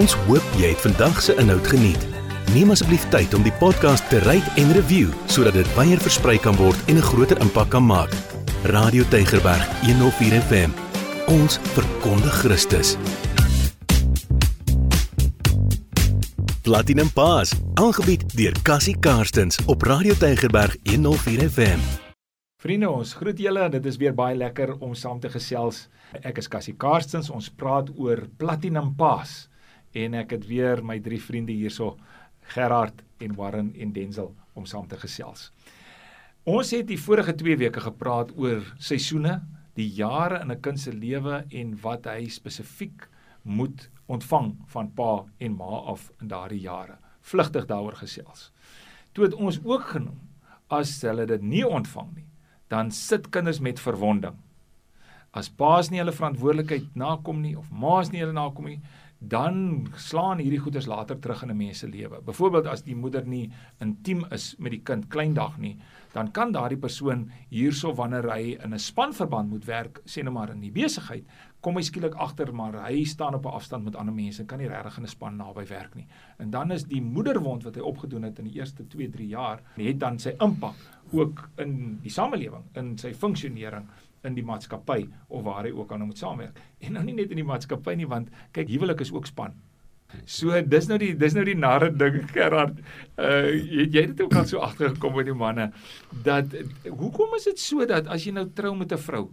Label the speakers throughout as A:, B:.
A: Ons hoop jy het vandag se inhoud geniet. Neem asseblief tyd om die podcast te rate en review sodat dit wyer versprei kan word en 'n groter impak kan maak. Radio Tygerberg 104 FM. Ons verkondig Christus. Platinum Pass, aangebied deur Cassie Karstens op Radio Tygerberg 104 FM.
B: Vriende, ons groet julle. Dit is weer baie lekker om saam te gesels. Ek is Cassie Karstens. Ons praat oor Platinum Pass en ek het weer my drie vriende hierso, Gerard en Warren en Denzel om saam te gesels. Ons het die vorige 2 weke gepraat oor seisoene, die jare in 'n kind se lewe en wat hy spesifiek moet ontvang van pa en ma af in daardie jare. Vlugtig daaroor gesels. Toe het ons ook genoem as hulle dit nie ontvang nie, dan sit kinders met verwonding. As paas nie hulle verantwoordelikheid nakom nie of ma's nie hulle nakom nie, dan slaan hierdie goeders later terug in 'n mens se lewe. Byvoorbeeld as die moeder nie intiem is met die kind kleindag nie, dan kan daardie persoon hierso wanneer hy in 'n spanverband moet werk, sê nou maar in die besigheid, kom hy skielik agter maar hy staan op 'n afstand met ander mense en kan nie regtig in 'n span naby werk nie. En dan is die moederwond wat hy opgedoen het in die eerste 2-3 jaar, het dan sy impak ook in die samelewing, in sy funksionering in die maatskappy of waar hy ook aan moet saamwerk. En nou nie net in die maatskappy nie want kyk huwelik is ook span. So dis nou die dis nou die narre ding Gerard. Uh jy, jy het ook al so agtergekom met die manne dat hoekom is dit so dat as jy nou trou met 'n vrou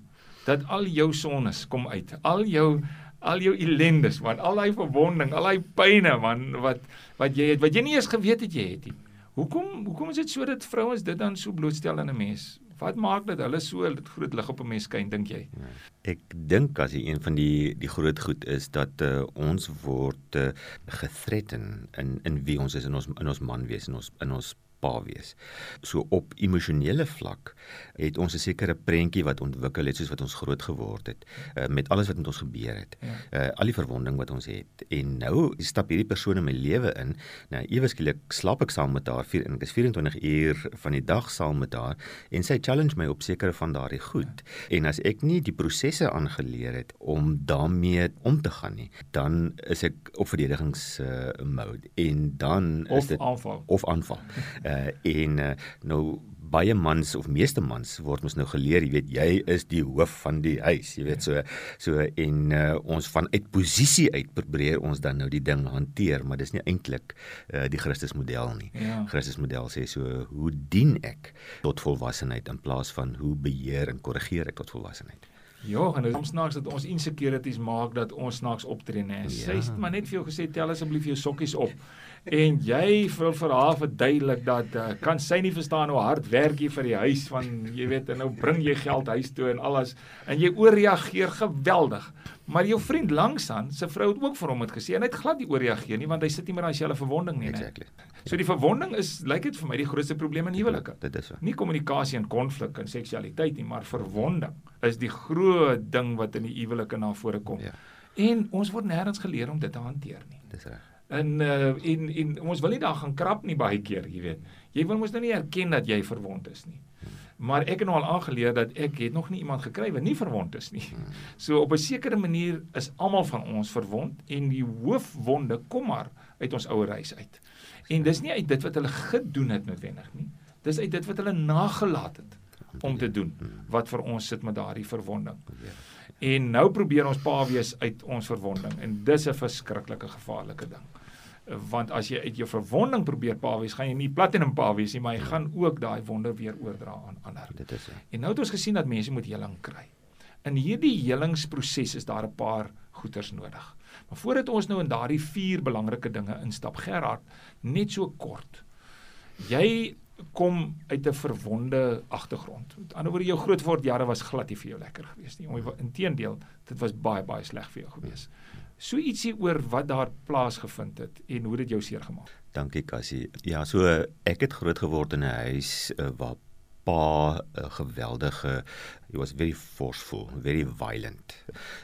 B: dat al jou sonnes kom uit. Al jou al jou ellendes man, al daai verwonding, al daai pyne man wat wat jy het wat jy nie eens geweet het jy het nie. Hoekom hoekom is dit so dat vrouens dit dan so blootstel aan 'n mens? Wat maak dit hulle so groot lig op 'n mens skyn dink jy? Ja.
C: Ek dink as jy een van die die groot goed is dat uh, ons word uh, gethretten in in wie ons is in ons in ons man wees in ons in ons pa wees. So op emosionele vlak het ons 'n sekere prentjie wat ontwikkel het soos wat ons groot geword het uh, met alles wat met ons gebeur het. Uh, al die verwonding wat ons het. En nou stap hierdie persoon in my lewe in. Nou ewe skielik slaap ek saam met haar vier en ek is 24 uur van die dag saam met haar en sy challenge my op sekere van daardie goed. Ja. En as ek nie die prosesse aangeleer het om daarmee om te gaan nie, dan is ek op verdedigings uh, mode en dan
B: of
C: is dit
B: aanval.
C: of aanval. uh en uh, nou baie mans of meeste mans word mos nou geleer, jy weet, jy is die hoof van die huis, jy weet so so en uh, ons vanuit posisie uit probeer ons dan nou die ding hanteer, maar dis nie eintlik uh, die Christus model nie. Ja. Christus model sê so hoe dien ek tot volwassenheid in plaas van hoe beheer en korrigeer ek tot volwassenheid.
B: Ja, en dit is snaaks dat ons insecurities maak dat ons snaaks optree, né? Ja. Sy het maar net vir jou gesê tel asseblief jou sokkies op en jy wil vir haar verduidelik dat uh, kan sy nie verstaan hoe hard werk jy vir die huis van jy weet en nou bring jy geld huis toe en alles en jy ooreageer geweldig. Maar jou vriend langsaan, sy vrou het ook vir hom het gesê en hy het glad nie ooreageer nie want hy sit nie meer aan dieselfde verwonding nie.
C: Exactly.
B: So die verwonding is lyk dit vir my die grootste probleem in huwelike.
C: Dit is so.
B: Nie kommunikasie en konflik en seksualiteit nie, maar verwonding is die groot ding wat in die huwelike na vore kom. Ja. En ons word nêrens geleer om dit te hanteer nie.
C: Dis reg.
B: En uh en en ons wil nie daar gaan krap nie baie keer, jy weet. Jy wil mos nou nie erken dat jy verwond is nie. Maar ek het nou al aangeleer dat ek het nog nie iemand gekry wat nie verwond is nie. So op 'n sekere manier is almal van ons verwond en die hoofwonde kom maar uit ons ouer huis uit. En dis nie uit dit wat hulle gedoen het noodwendig nie. Dis uit dit wat hulle nagelaat het om te doen wat vir ons sit met daardie verwonding. En nou probeer ons pa wees uit ons verwonding en dis 'n verskriklike gevaarlike ding want as jy uit jou verwonding probeer pa wees, gaan jy nie platinum pa wees nie, maar jy ja. gaan ook daai wonder weer oordra aan ander.
C: Dit is. Ja.
B: En nou het ons gesien dat mense moet heling kry. In hierdie helingsproses is daar 'n paar goeters nodig. Maar voordat ons nou in daardie vier belangrike dinge instap, Gerard, net so kort. Jy kom uit 'n verwonde agtergrond. Met ander woorde, jou grootword jare was glad nie vir jou lekker gewees nie. Inteendeel, dit was baie baie sleg vir jou gewees. So ietsie oor wat daar plaasgevind het en hoe dit jou seer gemaak.
C: Dankie Cassie. Ja, so ek het groot geword in 'n huis uh, waar pa 'n uh, geweldige he was very forceful, very violent.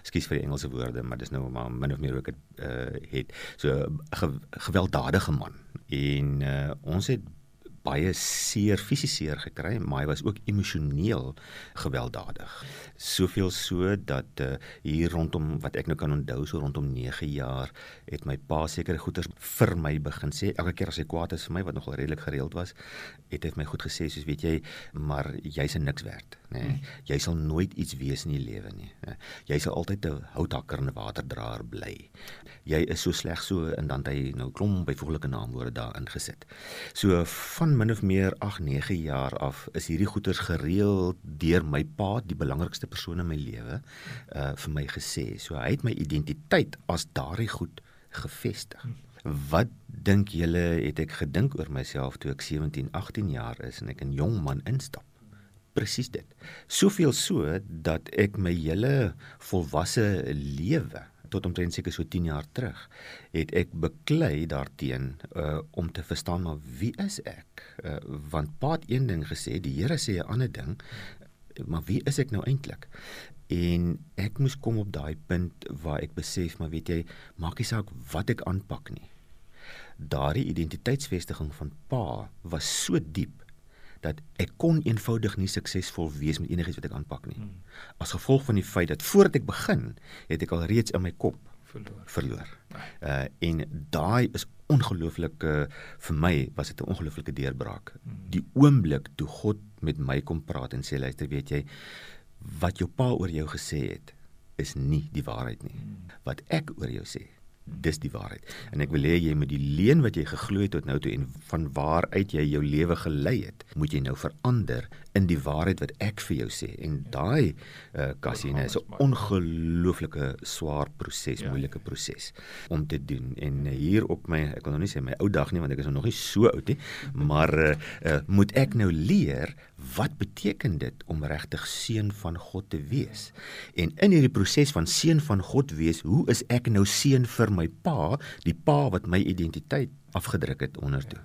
C: Ekskuus vir die Engelse woorde, maar dis nou maar min of meer ook dit uh, het so ge, gewelddadige man. En uh, ons het baie seer fisies seer gekry, maar hy was ook emosioneel gewelddadig. Soveel so dat uh, hier rondom wat ek nou kan onthou so rondom 9 jaar het my pa sekere goeders vir my begin sê. Elke keer as hy kwaad is vir my wat nogal redelik gereeld was, het hy vir my goed gesê soos weet jy, maar jy's niks werd, nê. Nee. Jy sal nooit iets wees in die lewe nie. Nee. Jy sal altyd 'n houthakker en 'n waterdraer bly. Jy is so sleg so en dan hy nou klomp byvoeglike naamwoorde daar ingesit. So van min of meer 8, 9 jaar af is hierdie goeters gereeld deur my pa, die belangrikste persoon in my lewe, uh vir my gesê. So hy het my identiteit as daardie goed gevestig. Wat dink julle het ek gedink oor myself toe ek 17, 18 jaar is en ek 'n jong man instap? Presies dit. Soveel so dat ek my hele volwasse lewe tot omtrent seker so 10 jaar terug het ek beklei daarteen uh om te verstaan maar wie is ek? Uh want pa het een ding gesê, die Here sê 'n ander ding. Maar wie is ek nou eintlik? En ek moes kom op daai punt waar ek besef maar weet jy, maak nie saak wat ek aanpak nie. Daardie identiteitsvestiging van pa was so diep dat ek kon eenvoudig nie suksesvol wees met enigiets wat ek aanpak nie. Hmm. As gevolg van die feit dat voordat ek begin, het ek al reeds in my kop verloor. verloor. Uh en daai is ongelooflik uh, vir my was dit 'n ongelooflike deurbraak. Hmm. Die oomblik toe God met my kom praat en sê luister, weet jy wat jou pa oor jou gesê het is nie die waarheid nie. Hmm. Wat ek oor jou sê dis die waarheid. En ek wil hê jy moet die leuen wat jy geglo het tot nou toe en van waar uit jy jou lewe gelei het, moet jy nou verander in die waarheid wat ek vir jou sê. En daai uh, Cassine is 'n ongelooflike swaar proses, ja. moeilike proses om te doen. En uh, hier op my ek wil nou nie sê my ou dag nie want ek is nog nie so oud nie, maar uh, uh, moet ek nou leer wat beteken dit om regtig seun van God te wees? En in hierdie proses van seun van God wees, hoe is ek nou seun vir my pa, die pa wat my identiteit afgedruk het ondertoe.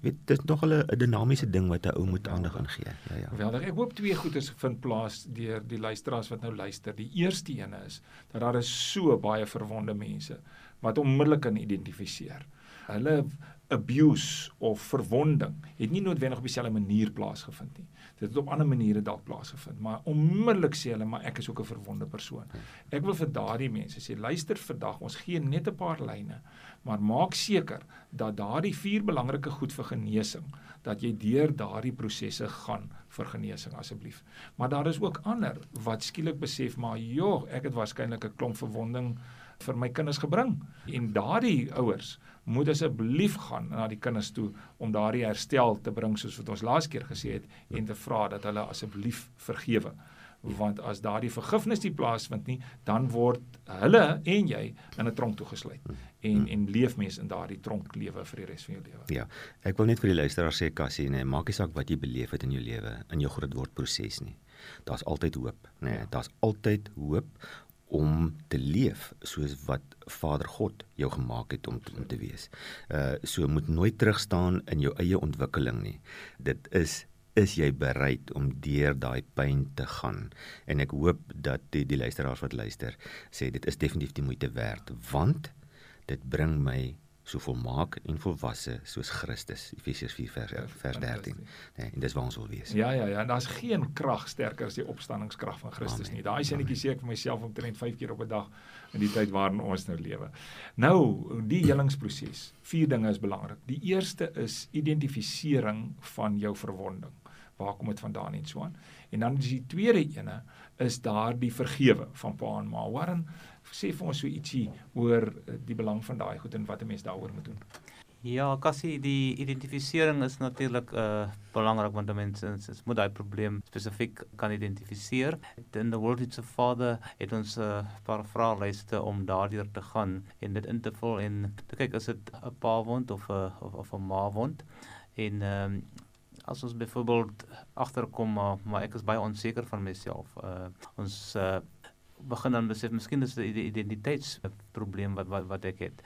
C: Weet dit is nog 'n dinamiese ding wat 'n ou moet aandag aan gee. Ja ja.
B: Geweldig. Ek hoop twee goeders vind plaas deur die luisteraars wat nou luister. Die eerste een is dat daar is so baie verwonde mense wat onmiddellik kan identifiseer. Hulle abuse of verwonding het nie noodwendig op dieselfde manier plaasgevind nie. Dit het op ander maniere dalk plaasgevind, maar onmiddellik sê hulle maar ek is ook 'n verwonde persoon. Ek wil vir daardie mense sê luister vandag, ons gee net 'n paar lyne, maar maak seker dat daardie vier belangrike goed vir genesing, dat jy deur daardie prosesse gaan vir genesing asseblief. Maar daar is ook ander wat skielik besef maar joh, ek het waarskynlik 'n klomp verwonding vir my kinders gebring en daardie ouers moet asseblief gaan na die kinders toe om daardie herstel te bring soos wat ons laas keer gesê het en te vra dat hulle asseblief vergewe want as daardie vergifnis nie plaasvind nie dan word hulle en jy in 'n tronk toegesluit en en leef mens in daardie tronk lewe vir die res van jou lewe.
C: Ja. Ek wil net vir die luisteraar sê Cassie, nee, maak nie saak wat jy beleef het in jou lewe in jou grootword proses nie. Daar's altyd hoop, nê. Nee, ja. Daar's altyd hoop om te leef soos wat Vader God jou gemaak het om te, om te wees. Uh so moet nooit terug staan in jou eie ontwikkeling nie. Dit is is jy bereid om deur daai pyn te gaan? En ek hoop dat die die luisteraars wat luister sê dit is definitief die moeite werd want dit bring my so volmaak en volwasse soos Christus Efesiërs 4 vers ja, vers 13. Nee, en dis waar ons wil wees.
B: Ja ja ja, daar's geen krag sterker as die opstanningskrag van Christus Amen. nie. Daai sinnetjie sê ek vir myself omtrent 5 keer op 'n dag in die tyd waarin ons nou lewe. Nou, die helingsproses. Vier dinge is belangrik. Die eerste is identifisering van jou verwonding. Waar kom dit vandaan en so aan? En dan is die tweede ene is daardie vergewe van pa en ma. Waarin sê vir ons so ietsie oor eh, die belang van daai goed en wat 'n mens daaroor moet doen.
D: Ja, Cassie, die identifisering is natuurlik uh belangrik want mense is moet daai probleem spesifiek kan identifiseer. In the world it's a father het ons 'n uh, paar vraelyste om daardeur te gaan en dit in te vul en te kyk is dit 'n pa wond of 'n of, of 'n ma wond. En ehm um, as ons byvoorbeeld agterkom maar, maar ek is baie onseker van myself. Uh ons uh begin dan besef miskien is dit 'n identiteitsprobleem wat, wat wat ek het.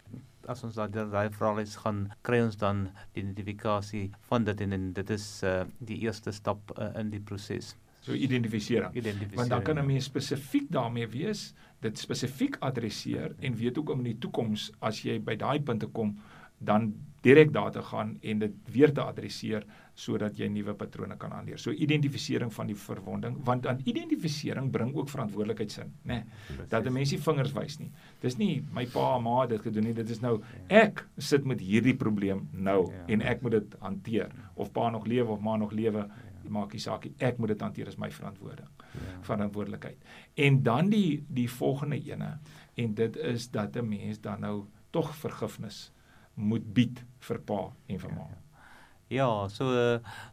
D: As ons daai daai vraelys gaan kry ons dan die identifikasie van dit en, en dit is uh, die eerste stap uh, in die proses.
B: So identifisering.
D: identifisering.
B: Want dan kan 'n mens spesifiek daarmee wees, dit spesifiek adresseer en weet ook om in die toekoms as jy by daai punte kom dan direk daar te gaan en dit weer te adresseer sodat jy nuwe patrone kan aanleer. So identifisering van die verwonding, want aan identifisering bring ook verantwoordelikheid sin, né? Nee, dat 'n mens nie vingers wys nie. Dis nie my pa en ma het dit gedoen nie, dit is nou ja. ek sit met hierdie probleem nou ja. en ek moet dit hanteer. Of pa nog lewe of ma nog lewe, ja. maak nie saak nie. Ek moet dit hanteer is my verantwoording. Verantwoordelikheid. En dan die die volgende ene en dit is dat 'n mens dan nou tog vergifnis moet bied vir pa en vir ma. Ja, ja.
D: Ja, so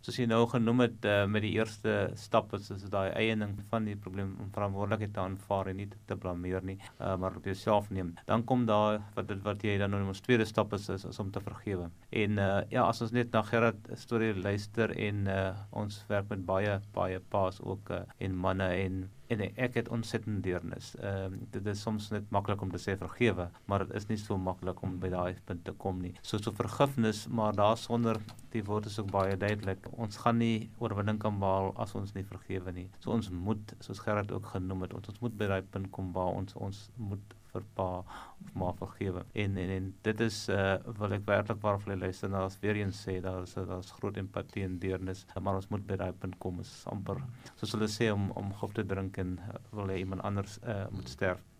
D: soos jy nou genoem het uh, met die eerste stap is is daai eiening van die probleem om verantwoordelikheid te aanvaar en nie te, te blameer nie, uh, maar op jouself neem. Dan kom daar wat wat jy dan nou ons tweede stap is, is, is om te vergewe. En uh, ja, as ons net na Gerard storie luister en uh, ons werk met baie baie paas ook uh, en manne en en ek het ontsettend deernis. Ehm uh, dit is soms net maklik om te sê vergewe, maar dit is nie so maklik om by daai punt te kom nie. So so vergifnis, maar daar sonder die woord is ook baie duidelik. Ons gaan nie oorwinning kan behaal as ons nie vergewe nie. So ons moet, soos Gerard ook genoem het, ons, ons moet by daai punt kom waar ons ons moet vir pa of ma vergewe. En en en dit is uh wil ek werklik waarvoor luister na as weer eens sê daar is daar's groot empatie en deernis, maar ons moet by daai punt kom is amper soos hulle sê om om gif te drink en uh, wil jy iemand anders uh moet sterf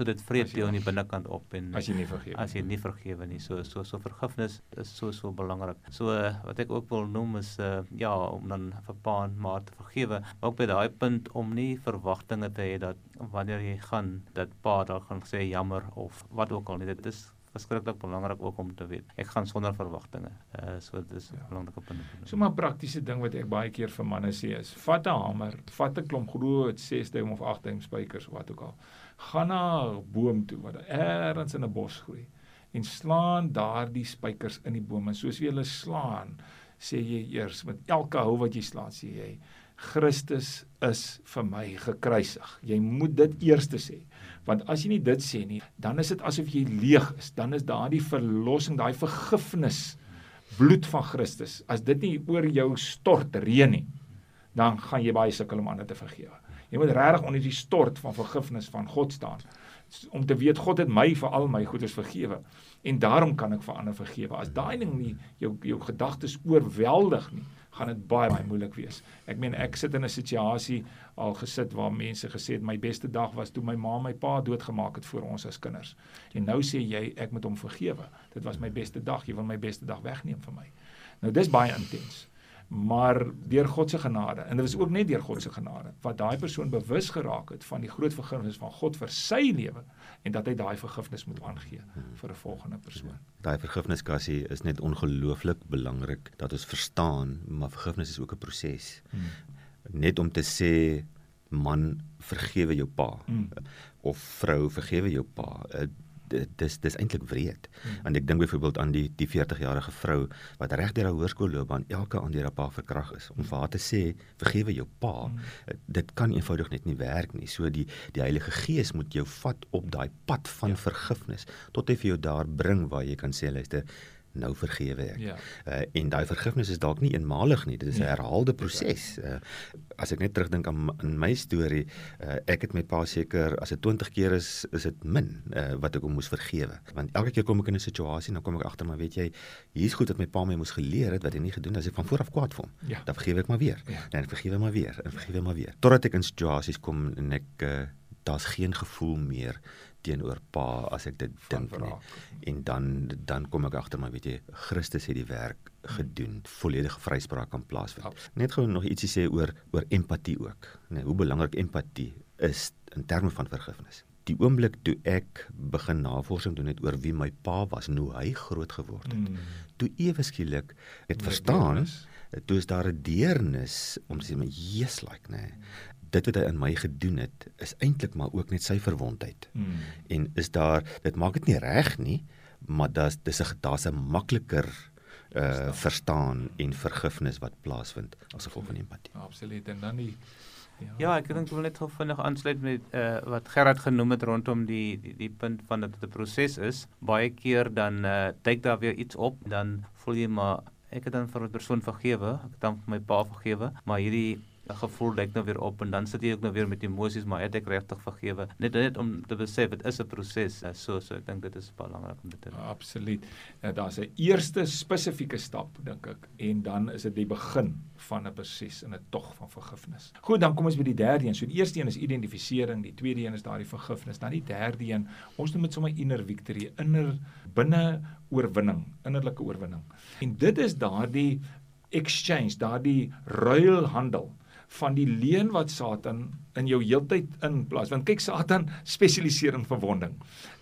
D: so dit vreet jou in die binnekant op en
B: as jy nie vergewe
D: as jy nie. vergewe nie. So so so vergifnis is so so belangrik. So uh, wat ek ook wil noem is uh, ja om dan vir pa en ma te vergewe maar ook by daai punt om nie verwagtinge te hê dat wanneer jy gaan dat pa dan gaan sê jammer of wat ook al nie. Dit is verskriklik belangrik ook om te weet. Ek gaan sonder verwagtinge. Uh so dit is 'n ja. belangrike punt.
B: So maar praktiese ding wat ek baie keer vir manne sê is: vat 'n hamer, vat 'n klomp groot 6 duim of 8 duim spykers of wat ook al. Gaan na 'n boom toe wat ergens in 'n bos groei en slaan daardie spykers in die boom en soos jy hulle slaan, sê jy eers met elke hou wat jy slaan, sê jy Christus is vir my gekruisig. Jy moet dit eers sê want as jy nie dit sê nie, dan is dit asof jy leeg is. Dan is daardie verlossing, daai vergifnis bloed van Christus. As dit nie oor jou stort reën nie, dan gaan jy baie sukkel om ander te vergewe. Jy moet regtig onder die stort van vergifnis van God staan om te weet God het my vir al my goeders vergewe en daarom kan ek vir ander vergewe. As daai ding nie jou jou gedagtes oorweldig nie, gaan dit baie baie moeilik wees. Ek meen ek sit in 'n situasie al gesit waar mense gesê het my beste dag was toe my ma my pa doodgemaak het vir ons as kinders. En nou sê jy ek moet hom vergewe. Dit was my beste dag, jy wil my beste dag wegneem van my. Nou dis baie intens maar deur God se genade en dit was ook net deur God se genade wat daai persoon bewus geraak het van die groot vergifnis van God vir sy lewe en dat hy daai vergifnis moet aangee vir 'n volgende persoon.
C: Daai vergifniskassie is net ongelooflik belangrik dat ons verstaan, maar vergifnis is ook 'n proses. Hmm. Net om te sê man vergewe jou pa hmm. of vrou vergewe jou pa dis dis eintlik wreed. Hmm. Want ek dink byvoorbeeld aan die die 40-jarige vrou wat reg deur haar hoërskoolloopbaan elke aand deur haar pa verkrag is om vir haar te sê vergewe jou pa. Hmm. Dit kan eenvoudig net nie werk nie. So die die Heilige Gees moet jou vat op daai pad van ja. vergifnis tot hy vir jou daar bring waar jy kan sê luister nou vergewe ek. Ja. Uh, en daai vergifnis is dalk nie eenmalig nie, dit is 'n nee. herhaalde proses. Uh, as ek net terugdink aan in my storie, uh, ek het my pa seker as dit 20 keer is, is dit min uh, wat ek hom moes vergewe. Want elke keer kom ek in 'n situasie, dan kom ek agter maar weet jy, hier's goed dat my pa my moes geleer het wat hy nie gedoen het as ek van voor af kwaad vir hom. Ja. Dan vergewe ek maar weer. Ja. En ek vergewe maar weer en vergewe maar weer. Totdat ek in situasies kom en ek uh, daar's geen gevoel meer teenoor pa as ek dit dink nie. En dan dan kom ek agter maar weet jy Christus het die werk gedoen, volledige vryspraak kan plaasvind. Net gou nog ietsie sê oor oor empatie ook. Nee, hoe belangrik empatie is in terme van vergifnis. Die oomblik toe ek begin navorsing doen het oor wie my pa was en hoe hy groot geword het. Mm. Toe ewe skielik het verstaan, toe is daar 'n deernis om sê my Jesus like nê. Nee dit wat hy in my gedoen het is eintlik maar ook net sy verwondheid. Hmm. En is daar dit maak dit nie reg nie, maar daar's dis 'n daar's 'n makliker uh verstaan. verstaan en vergifnis wat plaasvind as gevolg van empatie.
B: Absoluut. En dan die
D: Ja, ja ek dink ek wil net gou vinnig aansluit met uh wat Gerard genoem het rondom die die, die punt van dat dit 'n proses is. Baie keer dan uh duik daar weer iets op, dan voel jy maar ek het dan vir 'n persoon vergewe, ek het dan vir my pa vergewe, maar hierdie gevoel dek nou weer op en dan sit jy ook nou weer met emosies maar het ek regtig vergewe? Net net om te besef dit is 'n proses uh, so so ek dink dit is belangrik om dit te
B: doen. Absoluut. Uh, daar's 'n eerste spesifieke stap dink ek en dan is dit die begin van 'n proses in 'n tog van vergifnis. Goed dan kom ons by die derde een. So die eerste een is identifisering die tweede een is daardie vergifnis. Dan die derde een ons noem dit sommer inner victory inner binne oorwinning innerlike oorwinning. En dit is daardie exchange, daardie ruilhandel van die leuen wat Satan in jou heeltyd inplaas. Want kyk Satan spesialiseer in verwonding.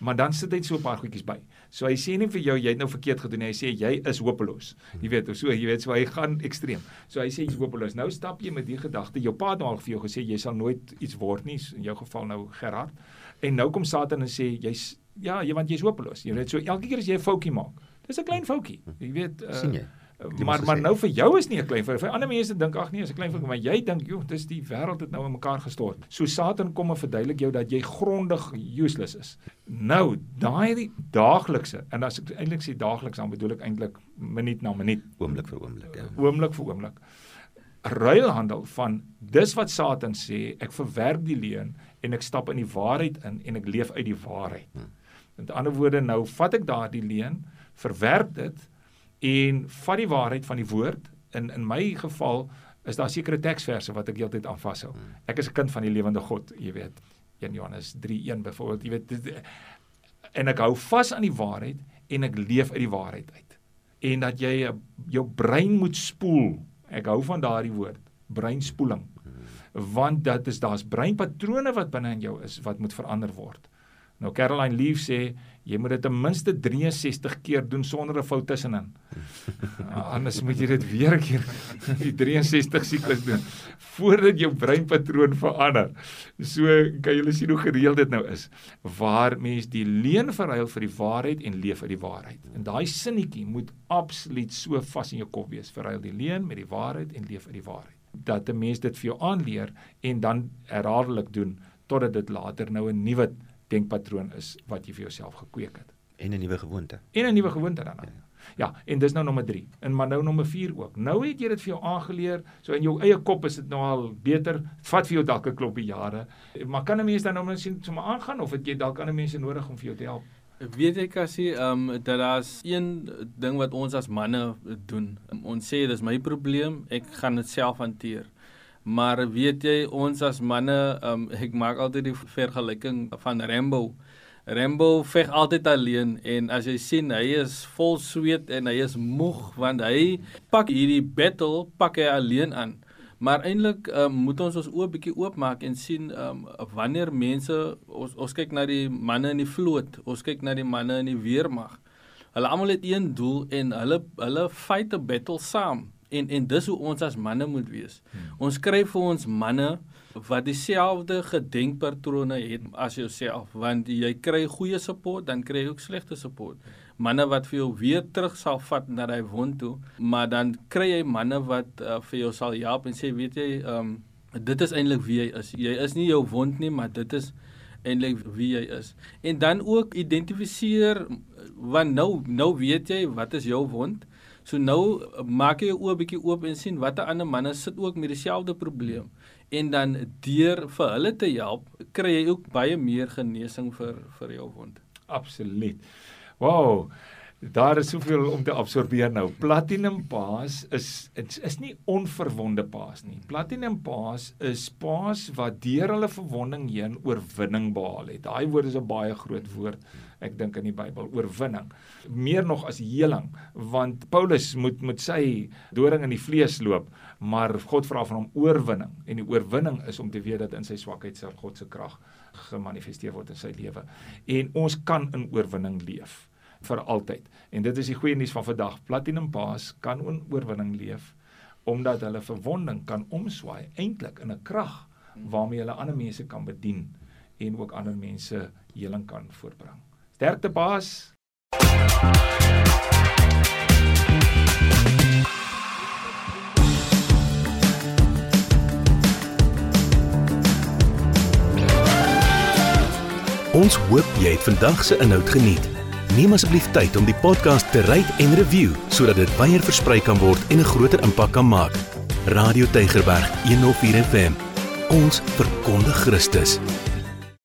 B: Maar dan sit hy so 'n paar goedjies by. So hy sê nie vir jou jy het nou verkeerd gedoen nie. Hy sê jy is hopeloos. Jy weet, so jy weet so hy gaan ekstreem. So hy sê jy's hopeloos. Nou stap jy met die gedagte. Jou pa het al vir jou gesê jy sal nooit iets word nie. In jou geval nou Gerard. En nou kom Satan en sê jy's ja, jy want jy's hopeloos. Jy weet so elke keer as jy 'n foutjie maak. Dis 'n klein foutjie. Jy weet uh,
C: sien jy
B: Die maar maar nou vir jou is nie 'n klein vir vir ander mense dink ag nee is 'n klein vir maar jy dink joh dis die wêreld het nou in mekaar gestort. So Satan kom en verduidelik jou dat jy grondig useless is. Nou daai daaglikse en as ek eintlik sê daagliks dan bedoel ek eintlik minuut na minuut,
C: oomblik vir oomblik ja.
B: Oomblik vir oomblik. Ruilhandel van dis wat Satan sê, ek verwerp die leuen en ek stap in die waarheid in en ek leef uit die waarheid. Hmm. Met ander woorde nou vat ek daardie leuen, verwerp dit en vat die waarheid van die woord in in my geval is daar sekere teksverse wat ek heeltyd aan vashou. Hmm. Ek is 'n kind van die lewende God, jy weet. 1 Johannes 3:1 byvoorbeeld, jy weet en ek hou vas aan die waarheid en ek leef uit die waarheid uit. En dat jy jou brein moet spoel. Ek hou van daardie woord, breinspoeling. Hmm. Want dit is daar's breinpatrone wat binne in jou is wat moet verander word. Nou Caroline Leaf sê jy moet dit ten minste 63 keer doen sonder 'n fout tussenin. Anders moet jy dit weer 'n keer die 63 siklus doen voordat jou breinpatroon verander. So kan jy sien hoe gereeld dit nou is waar mens die leuen verruil vir die waarheid en leef uit die waarheid. En daai sinnetjie moet absoluut so vas in jou kop wees. Verruil die leuen met die waarheid en leef uit die waarheid. Dat 'n mens dit vir jou aanleer en dan herhaaldelik doen totdat dit later nou 'n nuwe denkpatroon is wat jy vir jouself gekweek het.
C: En 'n nuwe gewoonte.
B: En 'n nuwe gewoonte dan. Ja. ja, en dis nou nommer 3. En maar nou nommer 4 ook. Nou het jy dit vir jou aangeleer, so in jou eie kop is dit nou al beter. Dit vat vir jou dalk 'n klompie jare. Maar kan 'n mens dan nou net sien sommer aangaan of het jy dalk ander mense nodig om vir jou te help?
E: Weet jy Cassie, ehm um, dat daar's een ding wat ons as manne doen. Um, ons sê dis my probleem, ek gaan dit self hanteer. Maar weet jy ons as manne, um, ek maak altyd die vergelyking van Rambo. Rambo veg altyd alleen en as jy sien hy is vol sweet en hy is moeg want hy pak hierdie battle pak hy alleen aan. Maar eintlik um, moet ons ons oë bietjie oopmaak en sien um, wanneer mense ons ons kyk na die manne in die vloot, ons kyk na die manne in die weermag. Hulle almal het een doel en hulle hulle fight 'n battle saam en en dis hoe ons as manne moet wees. Hmm. Ons kry vir ons manne wat dieselfde gedenkpatrone het as jouself want jy kry goeie support dan kry jy ook slegte support. Manne wat vir jou weer terug sal vat na daai wond toe, maar dan kry jy manne wat uh, vir jou sal help en sê weet jy, ehm um, dit is eintlik wie jy is. Jy is nie jou wond nie, maar dit is eintlik wie jy is. En dan ook identifiseer want nou nou weet jy wat is jou wond So nou maak jy jou oë bietjie oop en sien watter ander manne sit ook met dieselfde probleem en dan deur vir hulle te help, kry jy ook baie meer genesing vir vir jou wond.
B: Absoluut. Wow. Daar is soveel om te absorbeer nou. Platinum paas is is, is nie onverwonde paas nie. Platinum paas is paas wat deur hulle verwonding heen oorwinning behaal het. Daai woord is 'n baie groot woord ek dink in die Bybel oorwinning. Meer nog as heling want Paulus moet met sy doring in die vlees loop maar God vra van hom oorwinning. En die oorwinning is om te weet dat in sy swakheid sal God se krag gemanifesteer word in sy lewe. En ons kan in oorwinning leef vir altyd. En dit is die goeie nuus van vandag. Platinum paas kan in oorwinning leef omdat hulle verwonding kan omswaai eintlik in 'n krag waarmee hulle ander mense kan bedien en ook ander mense heling kan voortbring Sterkte baas.
A: Ons hoop jy het vandag se inhoud geniet. Neem asseblief tyd om die podcast te rate en review sodat dit wyer versprei kan word en 'n groter impak kan maak. Radio Tygerberg 104 FM. Ons verkondig Christus.